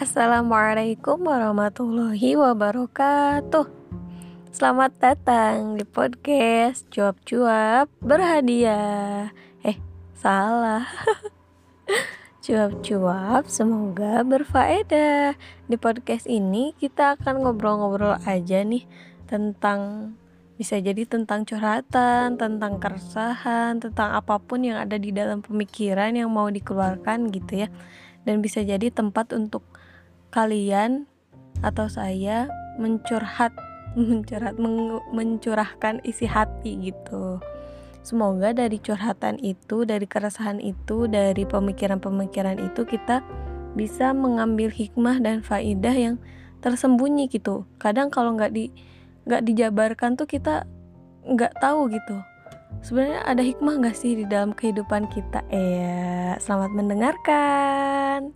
Assalamualaikum warahmatullahi wabarakatuh. Selamat datang di podcast Cuap-cuap berhadiah. Eh, salah. Cuap-cuap semoga berfaedah. Di podcast ini kita akan ngobrol-ngobrol aja nih Tentang bisa jadi tentang curhatan, tentang keresahan, tentang apa pun yang ada di dalam pemikiran yang mau dikeluarkan gitu ya. Dan bisa jadi tempat untuk kalian atau saya mencurhat, mencurhat, mencurahkan isi hati gitu. Semoga dari curhatan itu, dari keresahan itu, dari pemikiran-pemikiran itu kita bisa mengambil hikmah dan faidah yang tersembunyi gitu. Kadang kalau nggak di nggak dijabarkan tuh kita nggak tahu gitu sebenarnya ada hikmah nggak sih di dalam kehidupan kita eh selamat mendengarkan